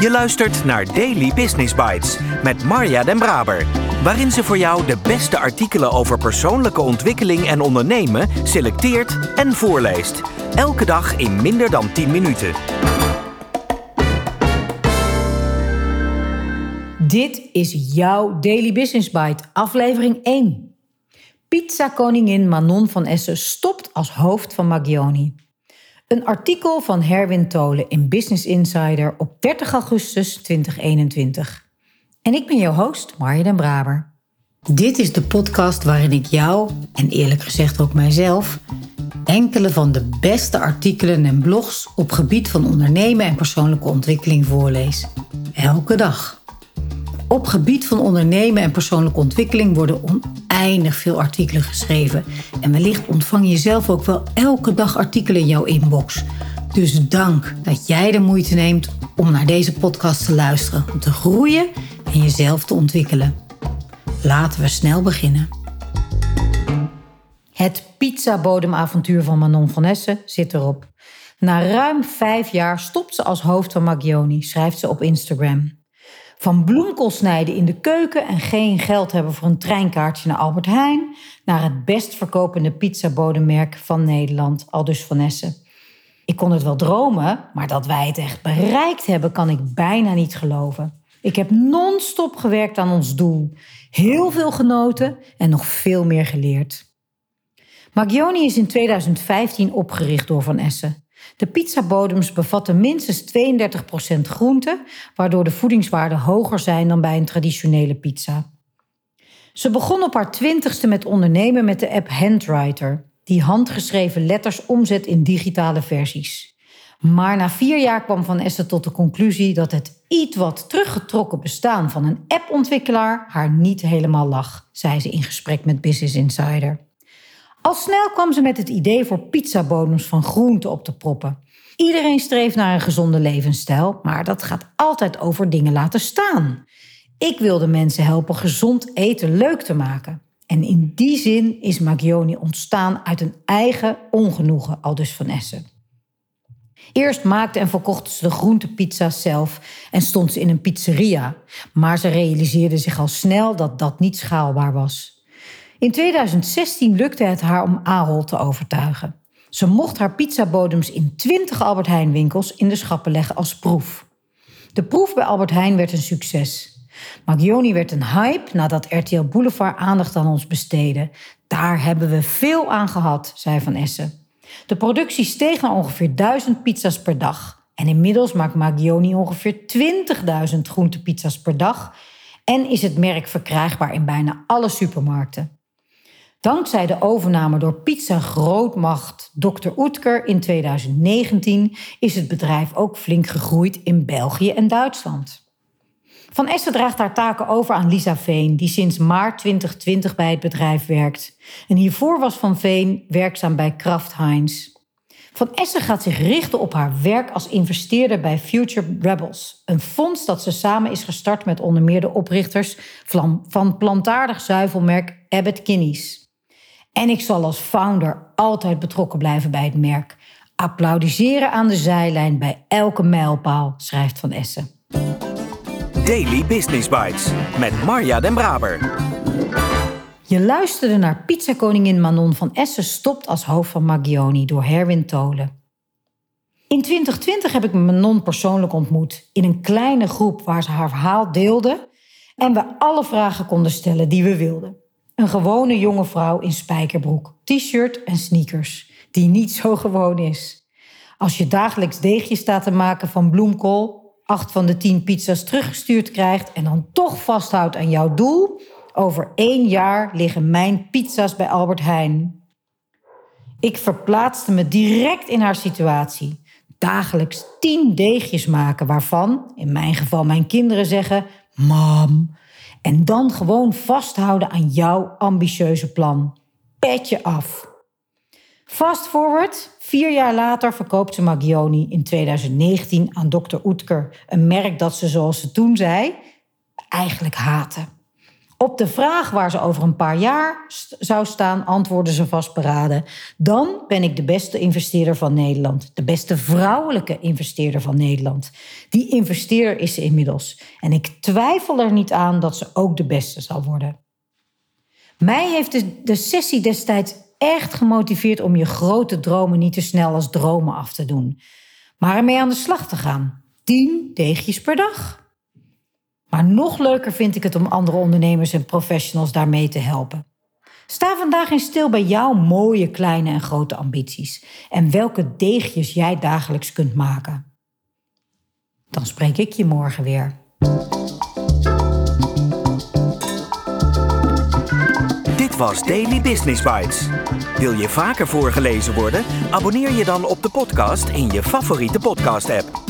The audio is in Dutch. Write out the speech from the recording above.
Je luistert naar Daily Business Bites met Marja Den Braber, waarin ze voor jou de beste artikelen over persoonlijke ontwikkeling en ondernemen selecteert en voorleest. Elke dag in minder dan 10 minuten. Dit is jouw Daily Business Bite, aflevering 1. Pizza-koningin Manon van Essen stopt als hoofd van Magioni. Een artikel van Herwin Tolen in Business Insider op 30 augustus 2021. En ik ben jouw host, Marja den Braber. Dit is de podcast waarin ik jou, en eerlijk gezegd ook mijzelf, enkele van de beste artikelen en blogs op gebied van ondernemen en persoonlijke ontwikkeling voorlees. Elke dag. Op gebied van ondernemen en persoonlijke ontwikkeling worden oneindig veel artikelen geschreven. En wellicht ontvang je zelf ook wel elke dag artikelen in jouw inbox. Dus dank dat jij de moeite neemt om naar deze podcast te luisteren, om te groeien en jezelf te ontwikkelen. Laten we snel beginnen. Het pizza-bodemavontuur van Manon van Essen zit erop. Na ruim vijf jaar stopt ze als hoofd van Magioni, schrijft ze op Instagram. Van bloemkool snijden in de keuken en geen geld hebben voor een treinkaartje naar Albert Heijn, naar het best verkopende pizzabodemmerk van Nederland, Aldus van Essen. Ik kon het wel dromen, maar dat wij het echt bereikt hebben, kan ik bijna niet geloven. Ik heb non-stop gewerkt aan ons doel, heel veel genoten en nog veel meer geleerd. Magioni is in 2015 opgericht door Van Essen. De pizzabodems bevatten minstens 32% groente, waardoor de voedingswaarden hoger zijn dan bij een traditionele pizza. Ze begon op haar twintigste met ondernemen met de app Handwriter, die handgeschreven letters omzet in digitale versies. Maar na vier jaar kwam Van Essen tot de conclusie dat het iets wat teruggetrokken bestaan van een appontwikkelaar haar niet helemaal lag, zei ze in gesprek met Business Insider. Al snel kwam ze met het idee voor pizzabodems van groente op te proppen. Iedereen streeft naar een gezonde levensstijl, maar dat gaat altijd over dingen laten staan. Ik wilde mensen helpen gezond eten leuk te maken. En in die zin is Magioni ontstaan uit een eigen ongenoegen, al dus van Essen. Eerst maakte en verkocht ze de groentepizza's zelf en stond ze in een pizzeria. Maar ze realiseerde zich al snel dat dat niet schaalbaar was. In 2016 lukte het haar om Ahold te overtuigen. Ze mocht haar pizzabodems in 20 Albert Heijn winkels in de schappen leggen als proef. De proef bij Albert Heijn werd een succes. Magioni werd een hype nadat RTL Boulevard aandacht aan ons besteedde. Daar hebben we veel aan gehad, zei Van Essen. De productie steeg naar ongeveer 1000 pizza's per dag. En inmiddels maakt Magioni ongeveer 20.000 groentepizza's per dag. En is het merk verkrijgbaar in bijna alle supermarkten. Dankzij de overname door pizza grootmacht Dr. Oetker in 2019 is het bedrijf ook flink gegroeid in België en Duitsland. Van Essen draagt haar taken over aan Lisa Veen, die sinds maart 2020 bij het bedrijf werkt. En hiervoor was Van Veen werkzaam bij Kraft Heinz. Van Essen gaat zich richten op haar werk als investeerder bij Future Rebels, een fonds dat ze samen is gestart met onder meer de oprichters van plantaardig zuivelmerk Abbott Kinney's. En ik zal als founder altijd betrokken blijven bij het merk. Applaudisseren aan de zijlijn bij elke mijlpaal, schrijft Van Essen. Daily Business Bites met Marja Den Braber. Je luisterde naar pizzakoningin Manon van Essen stopt als hoofd van Magioni door Herwin Tolen. In 2020 heb ik Manon persoonlijk ontmoet in een kleine groep waar ze haar verhaal deelde en we alle vragen konden stellen die we wilden. Een gewone jonge vrouw in spijkerbroek, t-shirt en sneakers, die niet zo gewoon is. Als je dagelijks deegjes staat te maken van bloemkool, acht van de tien pizza's teruggestuurd krijgt en dan toch vasthoudt aan jouw doel, over één jaar liggen mijn pizza's bij Albert Heijn. Ik verplaatste me direct in haar situatie. Dagelijks tien deegjes maken, waarvan, in mijn geval, mijn kinderen zeggen: Mam, en dan gewoon vasthouden aan jouw ambitieuze plan. Petje af. Fast forward, vier jaar later verkoopt ze Magioni in 2019 aan Dr. Oetker. Een merk dat ze, zoals ze toen zei, eigenlijk haatte. Op de vraag waar ze over een paar jaar zou staan, antwoorden ze vastberaden. Dan ben ik de beste investeerder van Nederland. De beste vrouwelijke investeerder van Nederland. Die investeerder is ze inmiddels. En ik twijfel er niet aan dat ze ook de beste zal worden. Mij heeft de, de sessie destijds echt gemotiveerd om je grote dromen niet te snel als dromen af te doen. Maar ermee aan de slag te gaan. Tien deegjes per dag. Maar nog leuker vind ik het om andere ondernemers en professionals daarmee te helpen. Sta vandaag in stil bij jouw mooie kleine en grote ambities en welke deegjes jij dagelijks kunt maken. Dan spreek ik je morgen weer. Dit was Daily Business Bites. Wil je vaker voorgelezen worden? Abonneer je dan op de podcast in je favoriete podcast-app.